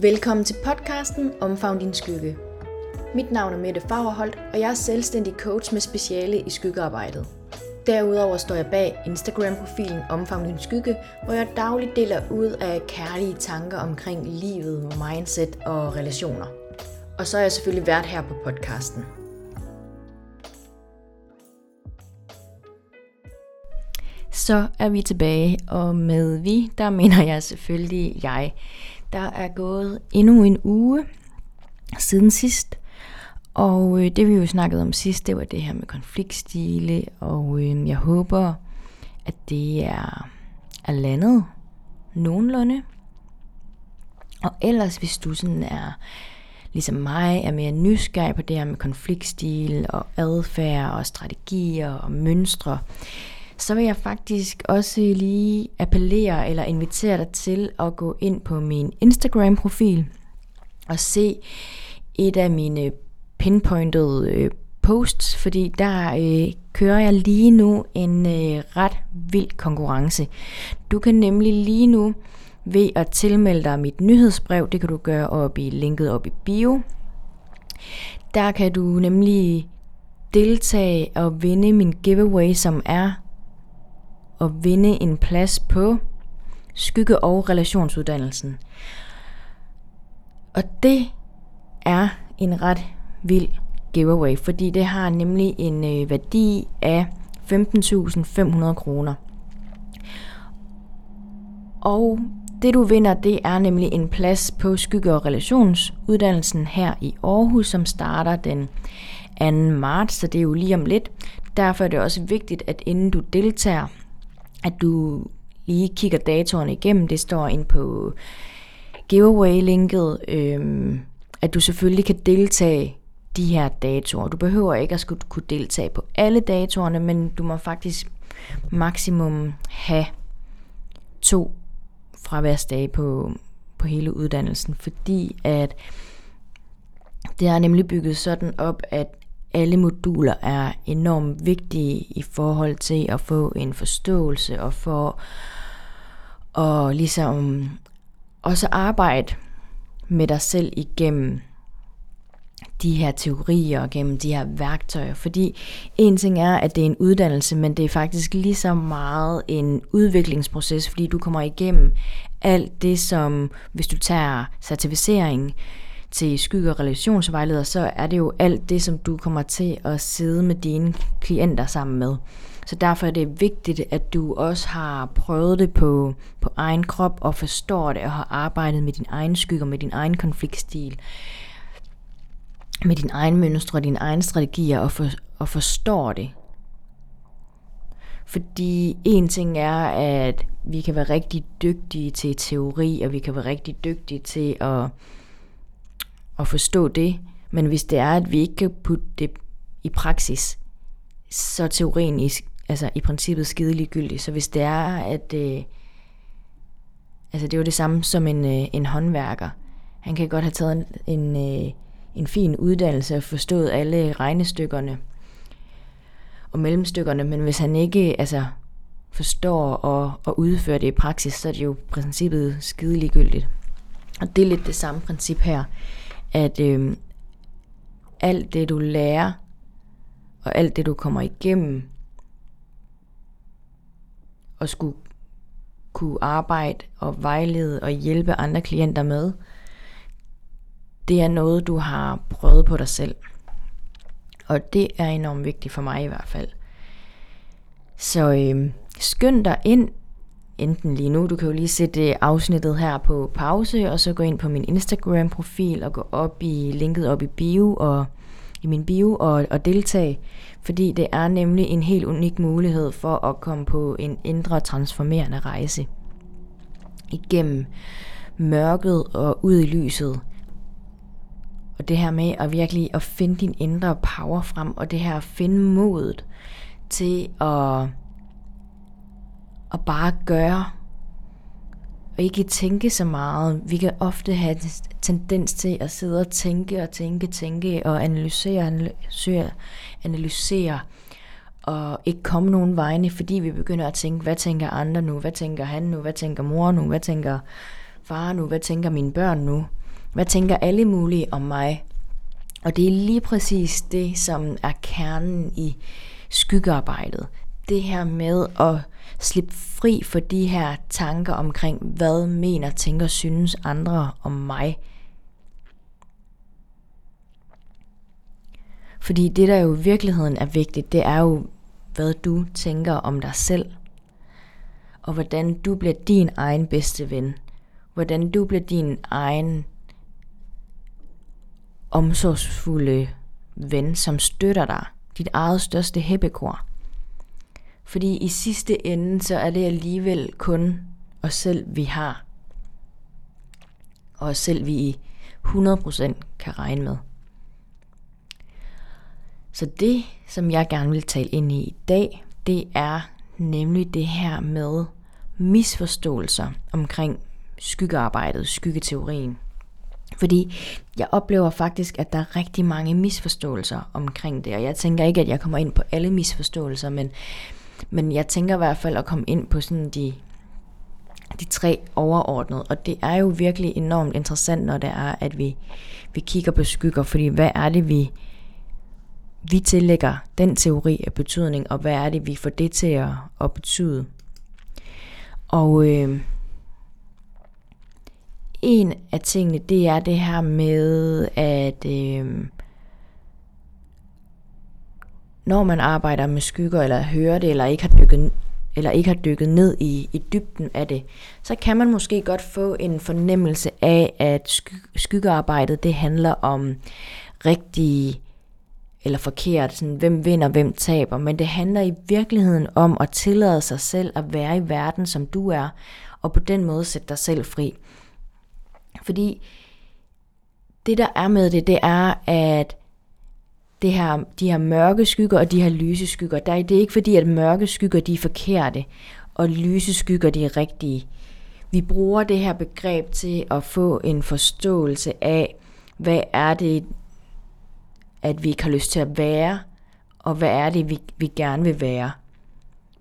Velkommen til podcasten Omfavn din skygge. Mit navn er Mette Fagerholt, og jeg er selvstændig coach med speciale i skyggearbejdet. Derudover står jeg bag Instagram-profilen Omfavn din skygge, hvor jeg dagligt deler ud af kærlige tanker omkring livet, mindset og relationer. Og så er jeg selvfølgelig vært her på podcasten. Så er vi tilbage, og med vi, der mener jeg selvfølgelig jeg. Der er gået endnu en uge siden sidst, og øh, det vi jo snakkede om sidst, det var det her med konfliktstile, og øh, jeg håber, at det er, er landet nogenlunde. Og ellers, hvis du sådan er ligesom mig, er mere nysgerrig på det her med konfliktstil og adfærd og strategier og mønstre, så vil jeg faktisk også lige appellere eller invitere dig til at gå ind på min Instagram-profil og se et af mine pinpointed øh, posts, fordi der øh, kører jeg lige nu en øh, ret vild konkurrence. Du kan nemlig lige nu ved at tilmelde dig mit nyhedsbrev, det kan du gøre op i linket op i bio. Der kan du nemlig deltage og vinde min giveaway, som er at vinde en plads på skygge- og relationsuddannelsen. Og det er en ret vild giveaway, fordi det har nemlig en øh, værdi af 15.500 kroner. Og det du vinder, det er nemlig en plads på skygge- og relationsuddannelsen her i Aarhus, som starter den 2. marts, så det er jo lige om lidt. Derfor er det også vigtigt, at inden du deltager, at du lige kigger datoerne igennem. Det står ind på giveaway-linket, øhm, at du selvfølgelig kan deltage de her datoer. Du behøver ikke at skulle kunne deltage på alle datoerne, men du må faktisk maksimum have to fraværsdage på, på hele uddannelsen, fordi at det er nemlig bygget sådan op, at alle moduler er enormt vigtige i forhold til at få en forståelse og for at ligesom også arbejde med dig selv igennem de her teorier og gennem de her værktøjer. Fordi en ting er, at det er en uddannelse, men det er faktisk lige så meget en udviklingsproces, fordi du kommer igennem alt det, som hvis du tager certificering, til skygge- og relationsvejleder, så er det jo alt det, som du kommer til at sidde med dine klienter sammen med. Så derfor er det vigtigt, at du også har prøvet det på, på egen krop og forstår det og har arbejdet med din egen skygge og med din egen konfliktstil, med din egen mønstre og dine egne strategier og, for, og forstår det. Fordi en ting er, at vi kan være rigtig dygtige til teori, og vi kan være rigtig dygtige til at at forstå det, men hvis det er, at vi ikke kan putte det i praksis, så er teorien i, altså i princippet skide gyldig. Så hvis det er, at øh, altså det er jo det samme som en, øh, en håndværker. Han kan godt have taget en, en, øh, en fin uddannelse og forstået alle regnestykkerne og mellemstykkerne, men hvis han ikke altså, forstår og, og udfører det i praksis, så er det jo princippet skide ligegyldigt. Og det er lidt det samme princip her at øh, alt det du lærer, og alt det du kommer igennem, og skulle kunne arbejde og vejlede og hjælpe andre klienter med, det er noget, du har prøvet på dig selv. Og det er enormt vigtigt for mig i hvert fald. Så øh, skynd dig ind enten lige nu, du kan jo lige sætte afsnittet her på pause, og så gå ind på min Instagram-profil og gå op i linket op i bio og i min bio og, og deltage, fordi det er nemlig en helt unik mulighed for at komme på en indre transformerende rejse. Igennem mørket og ud i lyset. Og det her med at virkelig at finde din indre power frem, og det her at finde modet til at og bare gøre, og ikke tænke så meget. Vi kan ofte have tendens til at sidde og tænke og tænke, tænke og analysere, analysere, analysere og ikke komme nogen vegne, fordi vi begynder at tænke, hvad tænker andre nu, hvad tænker han nu, hvad tænker mor nu, hvad tænker far nu, hvad tænker mine børn nu, hvad tænker alle mulige om mig. Og det er lige præcis det, som er kernen i skyggearbejdet. Det her med at slippe fri for de her tanker omkring, hvad mener, tænker, synes andre om mig. Fordi det, der jo i virkeligheden er vigtigt, det er jo, hvad du tænker om dig selv. Og hvordan du bliver din egen bedste ven. Hvordan du bliver din egen omsorgsfulde ven, som støtter dig. Dit eget største hæppekor. Fordi i sidste ende, så er det alligevel kun os selv, vi har. Og os selv, vi i 100% kan regne med. Så det, som jeg gerne vil tale ind i i dag, det er nemlig det her med misforståelser omkring skyggearbejdet, skyggeteorien. Fordi jeg oplever faktisk, at der er rigtig mange misforståelser omkring det, og jeg tænker ikke, at jeg kommer ind på alle misforståelser, men, men jeg tænker i hvert fald at komme ind på sådan de, de tre overordnede, og det er jo virkelig enormt interessant, når det er, at vi, vi kigger på skygger, fordi hvad er det, vi, vi tillægger den teori af betydning, og hvad er det, vi får det til at, at betyde. Og øh, en af tingene, det er det her med, at øh, når man arbejder med skygger, eller hører det, eller ikke har dykket, eller ikke har dykket ned i, i dybden af det, så kan man måske godt få en fornemmelse af, at sky- skyggearbejdet, det handler om rigtig eller forkert, sådan, hvem vinder, hvem taber, men det handler i virkeligheden om at tillade sig selv at være i verden, som du er, og på den måde sætte dig selv fri. Fordi det, der er med det, det er, at det her, de her mørke skygger og de her lyse skygger, der det er ikke fordi, at mørke skygger de er forkerte, og lyse skygger de er rigtige. Vi bruger det her begreb til at få en forståelse af, hvad er det, at vi ikke har lyst til at være, og hvad er det, vi, vi gerne vil være.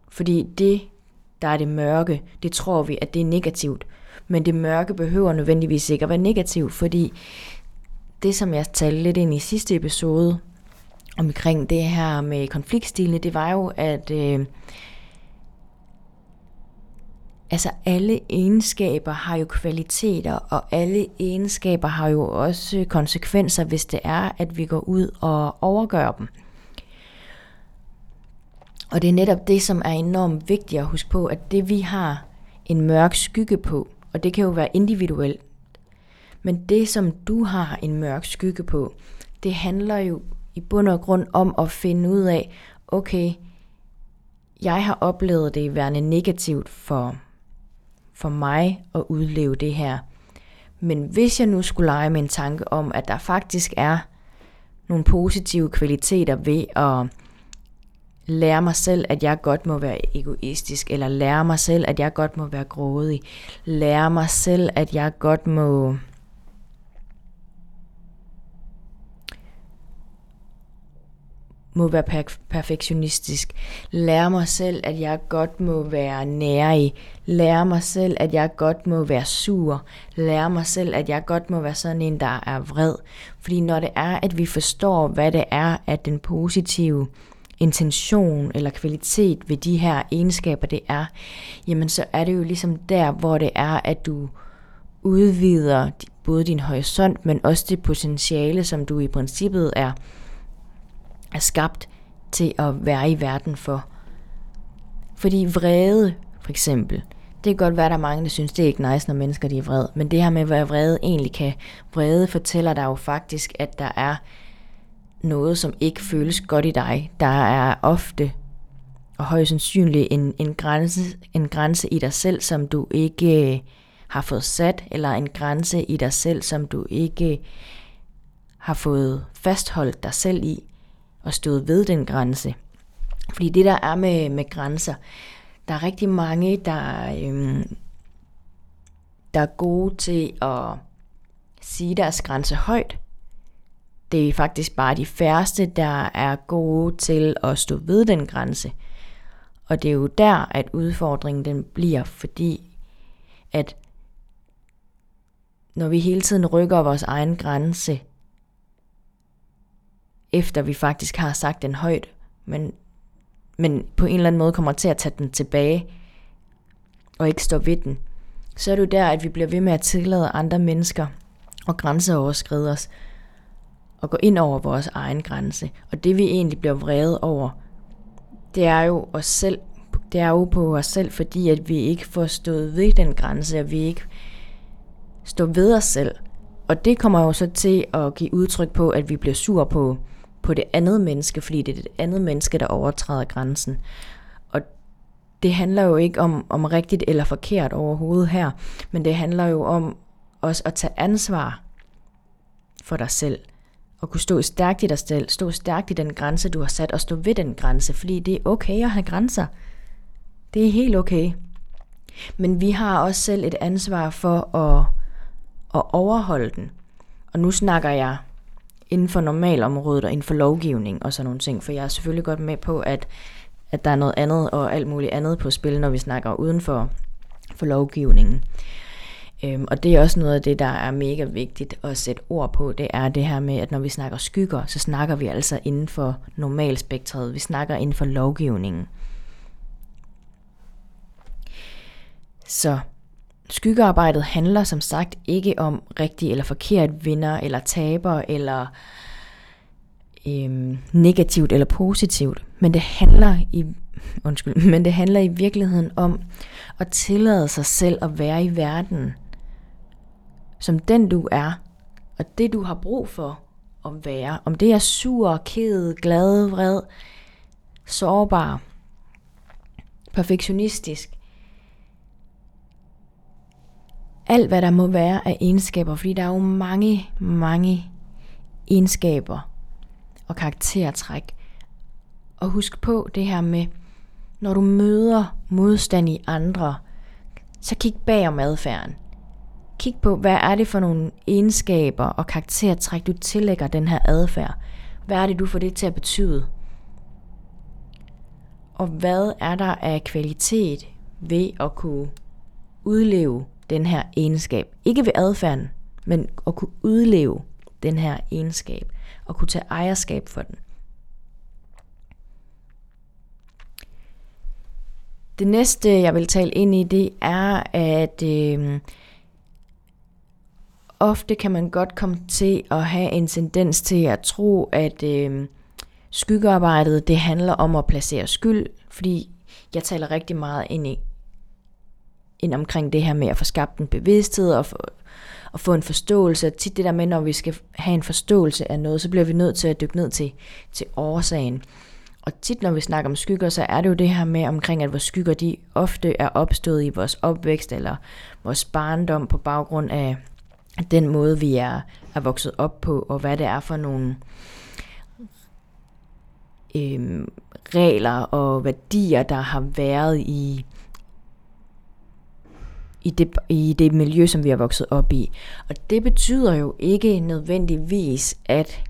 Fordi det, der er det mørke, det tror vi, at det er negativt. Men det mørke behøver nødvendigvis ikke at være negativt, fordi det, som jeg talte lidt ind i sidste episode, omkring det her med konfliktstilene, det var jo, at øh, altså alle egenskaber har jo kvaliteter, og alle egenskaber har jo også konsekvenser, hvis det er, at vi går ud og overgør dem. Og det er netop det, som er enormt vigtigt at huske på, at det vi har en mørk skygge på, og det kan jo være individuelt, men det som du har en mørk skygge på, det handler jo i bund og grund om at finde ud af, okay, jeg har oplevet det værende negativt for for mig at udleve det her. Men hvis jeg nu skulle lege med en tanke om, at der faktisk er nogle positive kvaliteter ved at lære mig selv, at jeg godt må være egoistisk, eller lære mig selv, at jeg godt må være grådig, lære mig selv, at jeg godt må må være per- perfektionistisk. Lære mig selv, at jeg godt må være nærig. Lære mig selv, at jeg godt må være sur. Lære mig selv, at jeg godt må være sådan en, der er vred. Fordi når det er, at vi forstår, hvad det er, at den positive intention eller kvalitet ved de her egenskaber det er, jamen så er det jo ligesom der, hvor det er, at du udvider både din horisont, men også det potentiale, som du i princippet er er skabt til at være i verden for. Fordi vrede, for eksempel, det kan godt være, at der er mange, der synes, det er ikke nice, når mennesker de er vrede. Men det her med, hvad vrede egentlig kan, vrede fortæller dig jo faktisk, at der er noget, som ikke føles godt i dig. Der er ofte og højst sandsynligt en, en, grænse, en grænse i dig selv, som du ikke øh, har fået sat, eller en grænse i dig selv, som du ikke øh, har fået fastholdt dig selv i og stået ved den grænse. Fordi det der er med, med grænser, der er rigtig mange, der, øhm, der er gode til at sige deres grænse højt, det er faktisk bare de færreste, der er gode til at stå ved den grænse. Og det er jo der, at udfordringen den bliver, fordi at når vi hele tiden rykker vores egen grænse, efter vi faktisk har sagt den højt, men, men på en eller anden måde kommer til at tage den tilbage, og ikke stå ved den, så er det jo der, at vi bliver ved med at tillade andre mennesker og grænseoverskride os, og gå ind over vores egen grænse. Og det vi egentlig bliver vrede over, det er jo os selv, det er jo på os selv, fordi at vi ikke får stået ved den grænse, og vi ikke står ved os selv. Og det kommer jo så til at give udtryk på, at vi bliver sur på, på det andet menneske, fordi det er det andet menneske, der overtræder grænsen. Og det handler jo ikke om, om rigtigt eller forkert overhovedet her, men det handler jo om også at tage ansvar for dig selv. Og kunne stå stærkt i dig selv, stå stærkt i den grænse, du har sat, og stå ved den grænse, fordi det er okay at have grænser. Det er helt okay. Men vi har også selv et ansvar for at, at overholde den. Og nu snakker jeg inden for normalområdet og inden for lovgivning og sådan nogle ting, for jeg er selvfølgelig godt med på, at, at der er noget andet og alt muligt andet på spil, når vi snakker uden for, for lovgivningen. Øhm, og det er også noget af det, der er mega vigtigt at sætte ord på, det er det her med, at når vi snakker skygger, så snakker vi altså inden for normalspektret, vi snakker inden for lovgivningen. Så skyggearbejdet handler som sagt ikke om rigtig eller forkert vinder eller taber eller øhm, negativt eller positivt, men det handler i undskyld, men det handler i virkeligheden om at tillade sig selv at være i verden som den du er, og det du har brug for at være. Om det er sur, ked, glad, vred, sårbar, perfektionistisk, alt hvad der må være af egenskaber, fordi der er jo mange, mange egenskaber og karaktertræk. Og husk på det her med, når du møder modstand i andre, så kig bag om adfærden. Kig på, hvad er det for nogle egenskaber og karaktertræk, du tillægger den her adfærd. Hvad er det, du får det til at betyde? Og hvad er der af kvalitet ved at kunne udleve den her egenskab. Ikke ved adfærden, men at kunne udleve den her egenskab og kunne tage ejerskab for den. Det næste, jeg vil tale ind i, det er, at øh, ofte kan man godt komme til at have en tendens til at tro, at øh, skyggearbejdet det handler om at placere skyld, fordi jeg taler rigtig meget ind i ind omkring det her med at få skabt en bevidsthed og få, og få en forståelse. Tit det der med, når vi skal have en forståelse af noget, så bliver vi nødt til at dykke ned til, til årsagen. Og tit når vi snakker om skygger, så er det jo det her med omkring, at vores skygger de ofte er opstået i vores opvækst eller vores barndom på baggrund af den måde, vi er, er vokset op på, og hvad det er for nogle øhm, regler og værdier, der har været i, i det, i det miljø, som vi har vokset op i. Og det betyder jo ikke nødvendigvis, at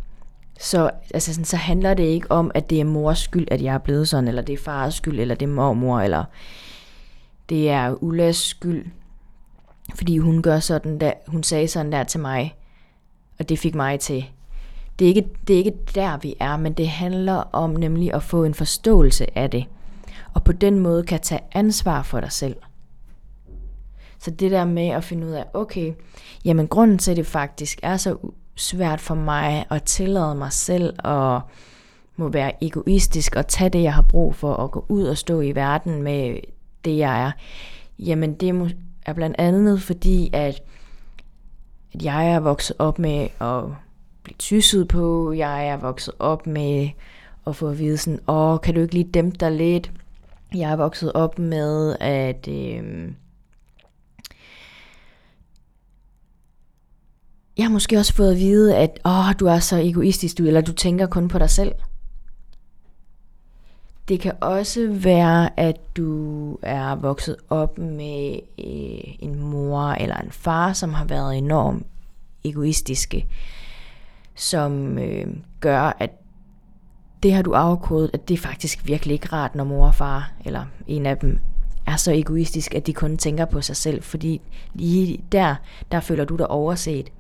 så, altså sådan, så handler det ikke om, at det er mors skyld, at jeg er blevet sådan, eller det er fars skyld, eller det er mormor, eller det er Ullas skyld, fordi hun gør sådan der, hun sagde sådan der til mig, og det fik mig til. Det er, ikke, det er ikke der, vi er, men det handler om nemlig at få en forståelse af det, og på den måde kan tage ansvar for dig selv. Så det der med at finde ud af, okay, jamen grunden til, at det faktisk er så svært for mig at tillade mig selv at må være egoistisk og tage det, jeg har brug for og gå ud og stå i verden med det, jeg er, jamen det er blandt andet fordi, at, at jeg er vokset op med at blive tysset på, jeg er vokset op med at få at vide sådan, åh, kan du ikke lige dæmpe dig lidt? Jeg er vokset op med, at... Øh, jeg har måske også fået at vide, at åh, du er så egoistisk, du, eller du tænker kun på dig selv. Det kan også være, at du er vokset op med øh, en mor eller en far, som har været enormt egoistiske. som øh, gør, at det har du afkodet, at det er faktisk virkelig ikke rart, når mor og far, eller en af dem, er så egoistisk, at de kun tænker på sig selv, fordi lige der, der føler du dig overset.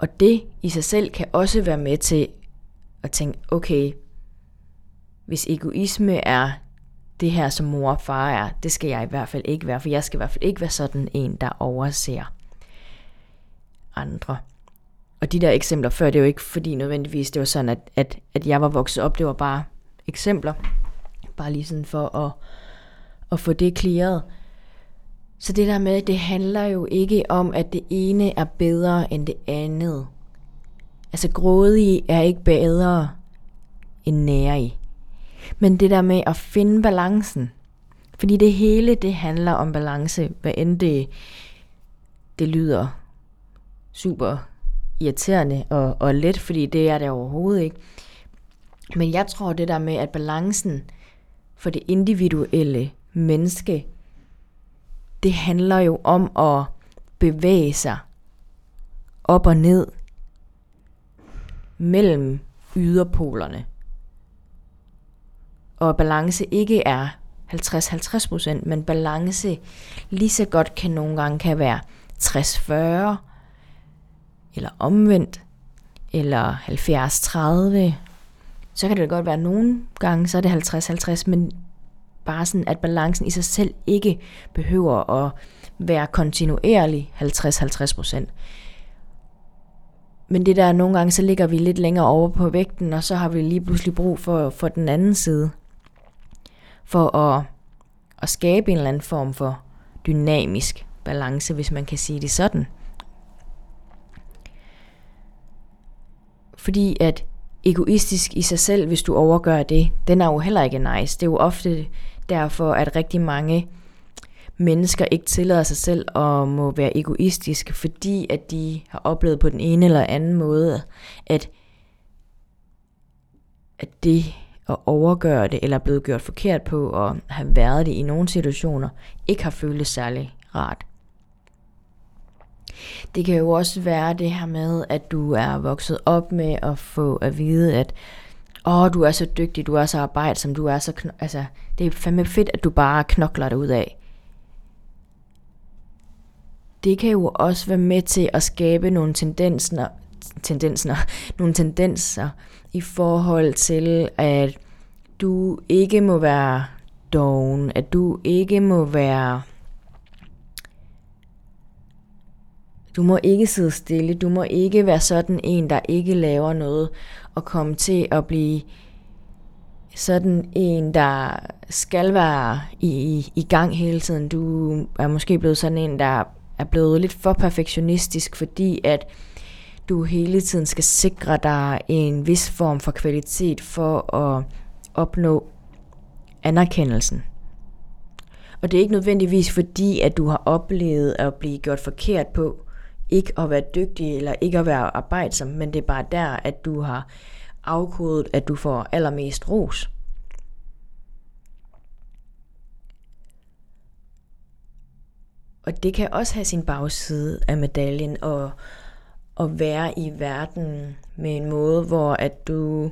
Og det i sig selv kan også være med til at tænke, okay, hvis egoisme er det her, som mor og far er, det skal jeg i hvert fald ikke være, for jeg skal i hvert fald ikke være sådan en, der overser andre. Og de der eksempler før, det er jo ikke fordi nødvendigvis, det var sådan, at, at, at jeg var vokset op, det var bare eksempler. Bare lige sådan for at, at få det klaret. Så det der med, det handler jo ikke om, at det ene er bedre end det andet. Altså grådige er ikke bedre end nære Men det der med at finde balancen. Fordi det hele, det handler om balance, hvad end det, det lyder super irriterende og, og let, fordi det er det overhovedet ikke. Men jeg tror det der med, at balancen for det individuelle menneske, det handler jo om at bevæge sig op og ned mellem yderpolerne. Og balance ikke er 50-50%, men balance lige så godt kan nogle gange kan være 60-40, eller omvendt, eller 70-30. Så kan det godt være, nogle gange så er det 50-50, men bare sådan, at balancen i sig selv ikke behøver at være kontinuerlig 50-50%. Men det der, nogle gange så ligger vi lidt længere over på vægten, og så har vi lige pludselig brug for, for den anden side. For at, at skabe en eller anden form for dynamisk balance, hvis man kan sige det sådan. Fordi at egoistisk i sig selv, hvis du overgør det, den er jo heller ikke nice. Det er jo ofte derfor, at rigtig mange mennesker ikke tillader sig selv at må være egoistiske, fordi at de har oplevet på den ene eller anden måde, at, at det at overgøre det, eller er blevet gjort forkert på, og have været det i nogle situationer, ikke har føltes særlig rart. Det kan jo også være det her med, at du er vokset op med at få at vide, at åh, du er så dygtig, du er så arbejdsom, du er så... Kn- altså, det er fandme fedt, at du bare knokler dig ud af. Det kan jo også være med til at skabe nogle tendenser, tendenser, nogle tendenser i forhold til, at du ikke må være doven, at du ikke må være Du må ikke sidde stille, du må ikke være sådan en, der ikke laver noget, og komme til at blive sådan en, der skal være i, i, i gang hele tiden. Du er måske blevet sådan en, der er blevet lidt for perfektionistisk, fordi at du hele tiden skal sikre dig en vis form for kvalitet for at opnå anerkendelsen. Og det er ikke nødvendigvis fordi, at du har oplevet at blive gjort forkert på, ikke at være dygtig eller ikke at være arbejdsom, men det er bare der, at du har afkodet, at du får allermest ros. Og det kan også have sin bagside af medaljen og at være i verden med en måde, hvor at du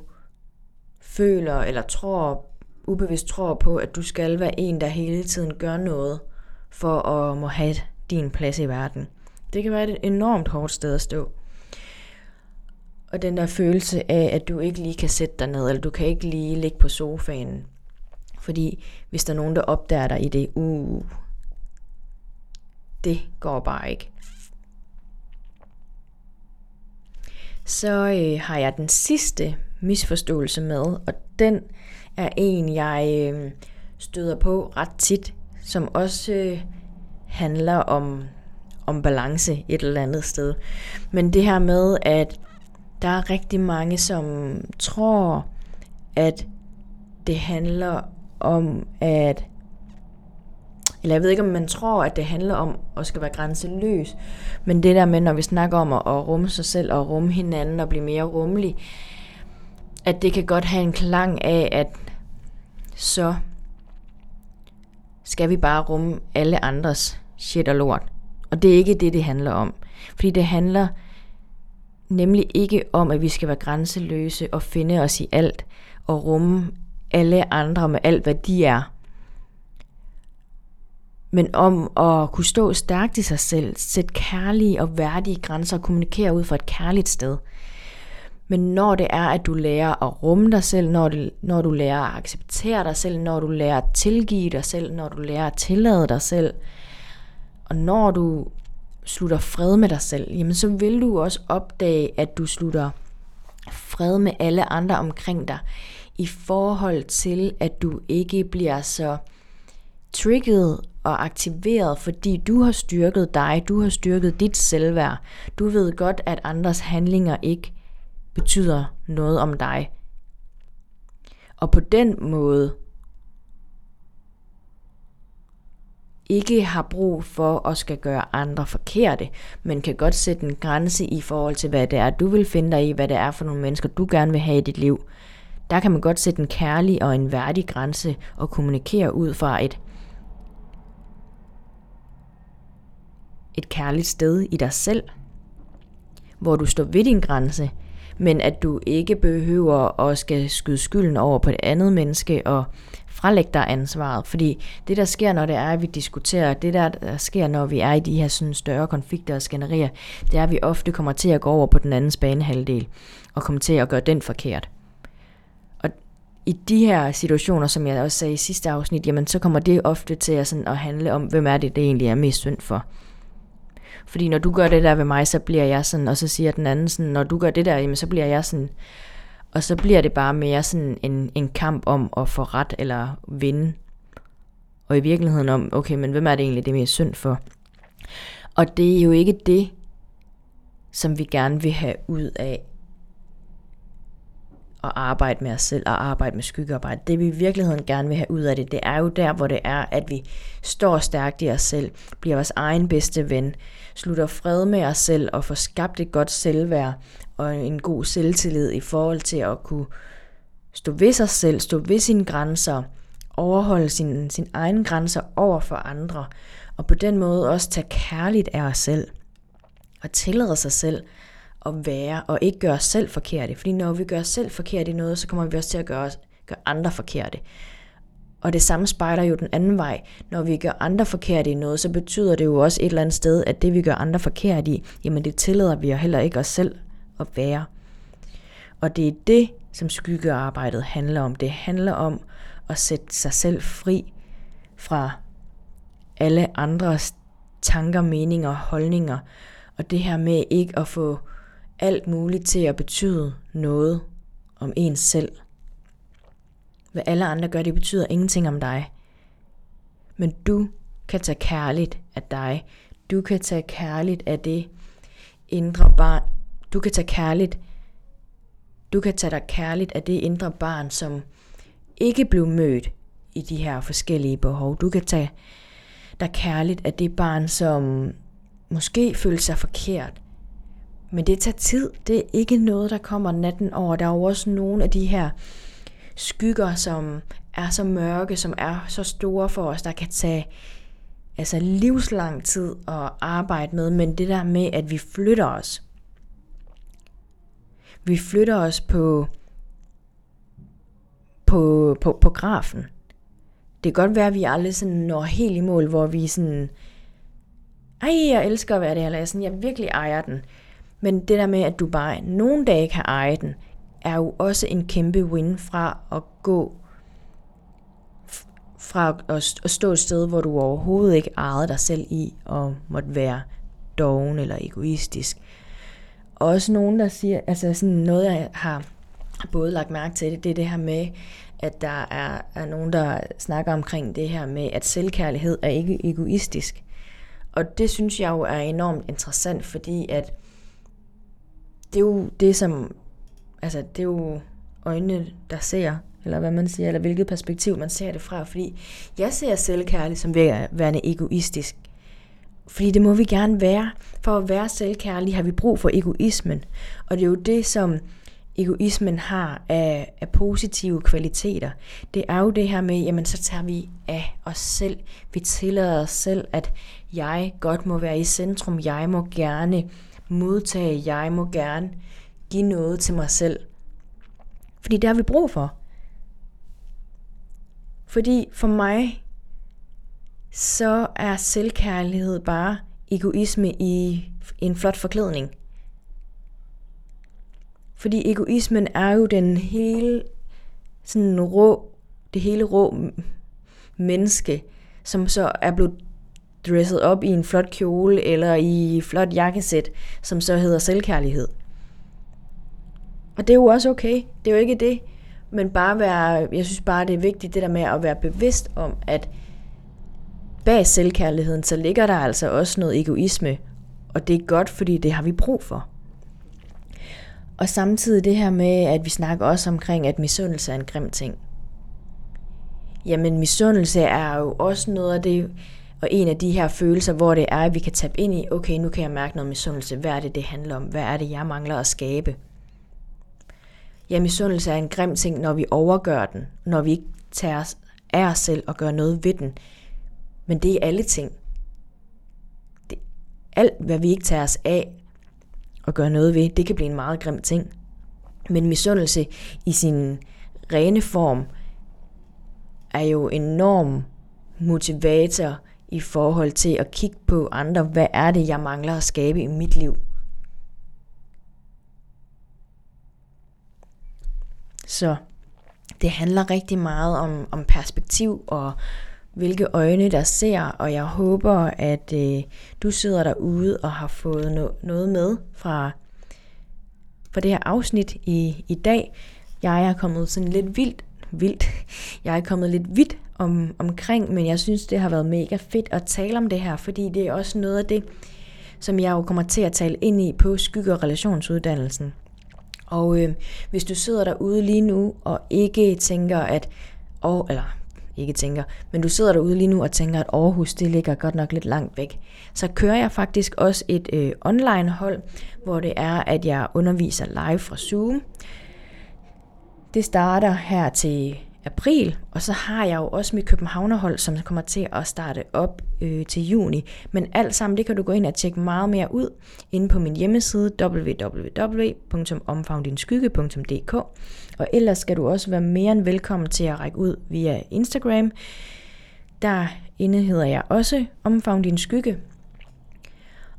føler eller tror, ubevidst tror på, at du skal være en, der hele tiden gør noget for at må have din plads i verden. Det kan være et enormt hårdt sted at stå. Og den der følelse af, at du ikke lige kan sætte dig ned, eller du kan ikke lige ligge på sofaen. Fordi hvis der er nogen, der opdager dig i det, uh, det går bare ikke. Så øh, har jeg den sidste misforståelse med, og den er en, jeg øh, støder på ret tit, som også øh, handler om om balance et eller andet sted. Men det her med, at der er rigtig mange, som tror, at det handler om at eller jeg ved ikke, om man tror, at det handler om at skal være grænseløs, men det der med, når vi snakker om at, at rumme sig selv og rumme hinanden og blive mere rummelig, at det kan godt have en klang af, at så skal vi bare rumme alle andres shit og lort. Og det er ikke det, det handler om. Fordi det handler nemlig ikke om, at vi skal være grænseløse og finde os i alt og rumme alle andre med alt, hvad de er. Men om at kunne stå stærkt i sig selv, sætte kærlige og værdige grænser og kommunikere ud fra et kærligt sted. Men når det er, at du lærer at rumme dig selv, når, det, når du lærer at acceptere dig selv, når du lærer at tilgive dig selv, når du lærer at tillade dig selv, og når du slutter fred med dig selv, jamen så vil du også opdage, at du slutter fred med alle andre omkring dig, i forhold til, at du ikke bliver så trigget og aktiveret, fordi du har styrket dig, du har styrket dit selvværd. Du ved godt, at andres handlinger ikke betyder noget om dig. Og på den måde ikke har brug for at skal gøre andre forkerte, men kan godt sætte en grænse i forhold til, hvad det er, du vil finde dig i, hvad det er for nogle mennesker, du gerne vil have i dit liv. Der kan man godt sætte en kærlig og en værdig grænse og kommunikere ud fra et, et kærligt sted i dig selv, hvor du står ved din grænse, men at du ikke behøver at skal skyde skylden over på et andet menneske og fralægge dig ansvaret. Fordi det, der sker, når det er, at vi diskuterer, det der, der sker, når vi er i de her sådan større konflikter og skænderier, det er, at vi ofte kommer til at gå over på den andens banehalvdel og kommer til at gøre den forkert. Og i de her situationer, som jeg også sagde i sidste afsnit, jamen så kommer det ofte til at, sådan, at handle om, hvem er det, det egentlig er mest synd for. Fordi når du gør det der ved mig, så bliver jeg sådan, og så siger den anden sådan, når du gør det der, jamen, så bliver jeg sådan. Og så bliver det bare mere sådan en, en kamp om at få ret eller vinde. Og i virkeligheden om, okay, men hvem er det egentlig, det er mest synd for? Og det er jo ikke det, som vi gerne vil have ud af at arbejde med os selv og arbejde med skyggearbejde. Det vi i virkeligheden gerne vil have ud af det, det er jo der, hvor det er, at vi står stærkt i os selv, bliver vores egen bedste ven, slutter fred med os selv og får skabt et godt selvværd og en god selvtillid i forhold til at kunne stå ved sig selv, stå ved sine grænser, overholde sine, sin egen grænser over for andre, og på den måde også tage kærligt af os selv og tillade sig selv at være, og ikke gøre os selv forkerte. Fordi når vi gør os selv forkerte i noget, så kommer vi også til at gøre, gøre andre forkerte. Og det samme spejler jo den anden vej. Når vi gør andre forkerte i noget, så betyder det jo også et eller andet sted, at det vi gør andre forkerte i, jamen det tillader vi jo heller ikke os selv at være. Og det er det, som skyggearbejdet handler om. Det handler om at sætte sig selv fri fra alle andres tanker, meninger og holdninger. Og det her med ikke at få alt muligt til at betyde noget om ens selv. Hvad alle andre gør, det betyder ingenting om dig. Men du kan tage kærligt af dig. Du kan tage kærligt af det indre barn. Du kan tage kærligt. Du kan tage dig kærligt af det indre barn, som ikke blev mødt i de her forskellige behov. Du kan tage dig kærligt af det barn, som måske følte sig forkert, men det tager tid. Det er ikke noget, der kommer natten over. Der er jo også nogle af de her skygger, som er så mørke, som er så store for os, der kan tage altså livslang tid at arbejde med, men det der med, at vi flytter os. Vi flytter os på, på, på, på grafen. Det kan godt være, at vi aldrig sådan når helt i mål, hvor vi sådan, ej, jeg elsker at være det eller jeg, sådan, jeg virkelig ejer den. Men det der med, at du bare nogle dage kan eje den, er jo også en kæmpe win fra at gå fra at stå et sted, hvor du overhovedet ikke ejede dig selv i og måtte være doven eller egoistisk. Også nogen, der siger, altså sådan noget, jeg har både lagt mærke til det, det er det her med, at der er, er nogen, der snakker omkring det her med, at selvkærlighed er ikke egoistisk. Og det synes jeg jo er enormt interessant, fordi at det er jo det, som, altså det er jo øjnene, der ser, eller hvad man siger, eller hvilket perspektiv man ser det fra, fordi jeg ser selvkærlig som værende egoistisk, fordi det må vi gerne være. For at være selvkærlig har vi brug for egoismen, og det er jo det, som egoismen har af, af positive kvaliteter. Det er jo det her med, jamen så tager vi af os selv. Vi tillader os selv, at jeg godt må være i centrum. Jeg må gerne modtage, jeg må gerne give noget til mig selv. Fordi det har vi brug for. Fordi for mig, så er selvkærlighed bare egoisme i en flot forklædning. Fordi egoismen er jo den hele sådan rå, det hele rå menneske, som så er blevet dresset op i en flot kjole eller i flot jakkesæt, som så hedder selvkærlighed. Og det er jo også okay. Det er jo ikke det. Men bare være, jeg synes bare, det er vigtigt det der med at være bevidst om, at bag selvkærligheden, så ligger der altså også noget egoisme. Og det er godt, fordi det har vi brug for. Og samtidig det her med, at vi snakker også omkring, at misundelse er en grim ting. Jamen misundelse er jo også noget af det, og en af de her følelser, hvor det er, at vi kan tabe ind i, okay, nu kan jeg mærke noget misundelse. Hvad er det, det handler om? Hvad er det, jeg mangler at skabe? Ja, misundelse er en grim ting, når vi overgør den. Når vi ikke tager os af os selv og gør noget ved den. Men det er alle ting. Det, alt, hvad vi ikke tager os af og gør noget ved, det kan blive en meget grim ting. Men misundelse i sin rene form er jo enorm motivator i forhold til at kigge på andre, hvad er det, jeg mangler at skabe i mit liv. Så det handler rigtig meget om, om perspektiv og hvilke øjne der ser, og jeg håber, at øh, du sidder derude og har fået no- noget med fra, fra det her afsnit i, i dag. Jeg er kommet sådan lidt vildt, vildt, jeg er kommet lidt vidt om, omkring, men jeg synes, det har været mega fedt at tale om det her, fordi det er også noget af det, som jeg jo kommer til at tale ind i på skygge- og relationsuddannelsen. Og øh, hvis du sidder derude lige nu og ikke tænker, at, Og, eller ikke tænker, men du sidder derude lige nu og tænker, at Aarhus det ligger godt nok lidt langt væk, så kører jeg faktisk også et øh, online hold, hvor det er, at jeg underviser live fra Zoom. Det starter her til april, og så har jeg jo også mit Københavnerhold, som kommer til at starte op øh, til juni. Men alt sammen, det kan du gå ind og tjekke meget mere ud inde på min hjemmeside www.omfavndinskygge.dk Og ellers skal du også være mere end velkommen til at række ud via Instagram. Der inde hedder jeg også Omfavn din skygge.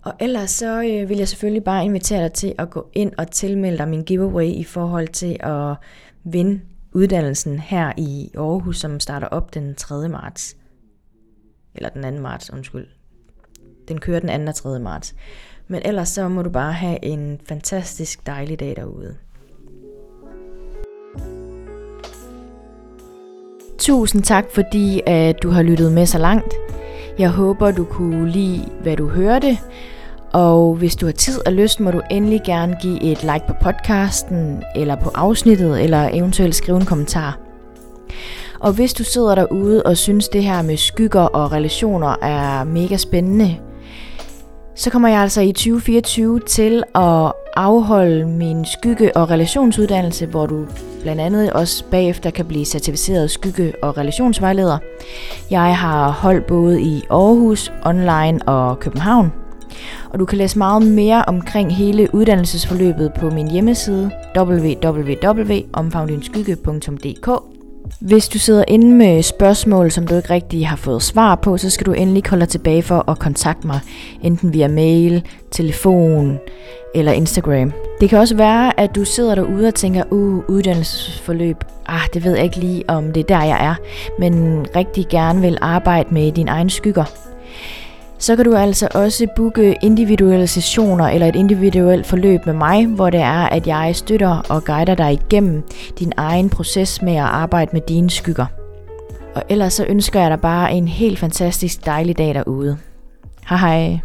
Og ellers så øh, vil jeg selvfølgelig bare invitere dig til at gå ind og tilmelde dig min giveaway i forhold til at vinde uddannelsen her i Aarhus, som starter op den 3. marts. Eller den 2. marts, undskyld. Den kører den 2. og 3. marts. Men ellers så må du bare have en fantastisk dejlig dag derude. Tusind tak, fordi at du har lyttet med så langt. Jeg håber, du kunne lide, hvad du hørte. Og hvis du har tid og lyst, må du endelig gerne give et like på podcasten, eller på afsnittet, eller eventuelt skrive en kommentar. Og hvis du sidder derude og synes det her med skygger og relationer er mega spændende, så kommer jeg altså i 2024 til at afholde min skygge- og relationsuddannelse, hvor du blandt andet også bagefter kan blive certificeret skygge- og relationsvejleder. Jeg har holdt både i Aarhus, online og København. Og du kan læse meget mere omkring hele uddannelsesforløbet på min hjemmeside www.omfavndinskygge.dk hvis du sidder inde med spørgsmål, som du ikke rigtig har fået svar på, så skal du endelig holde dig tilbage for at kontakte mig, enten via mail, telefon eller Instagram. Det kan også være, at du sidder derude og tænker, uh, uddannelsesforløb, ah, det ved jeg ikke lige, om det er der, jeg er, men rigtig gerne vil arbejde med dine egne skygger så kan du altså også booke individuelle sessioner eller et individuelt forløb med mig, hvor det er, at jeg støtter og guider dig igennem din egen proces med at arbejde med dine skygger. Og ellers så ønsker jeg dig bare en helt fantastisk dejlig dag derude. Hej hej!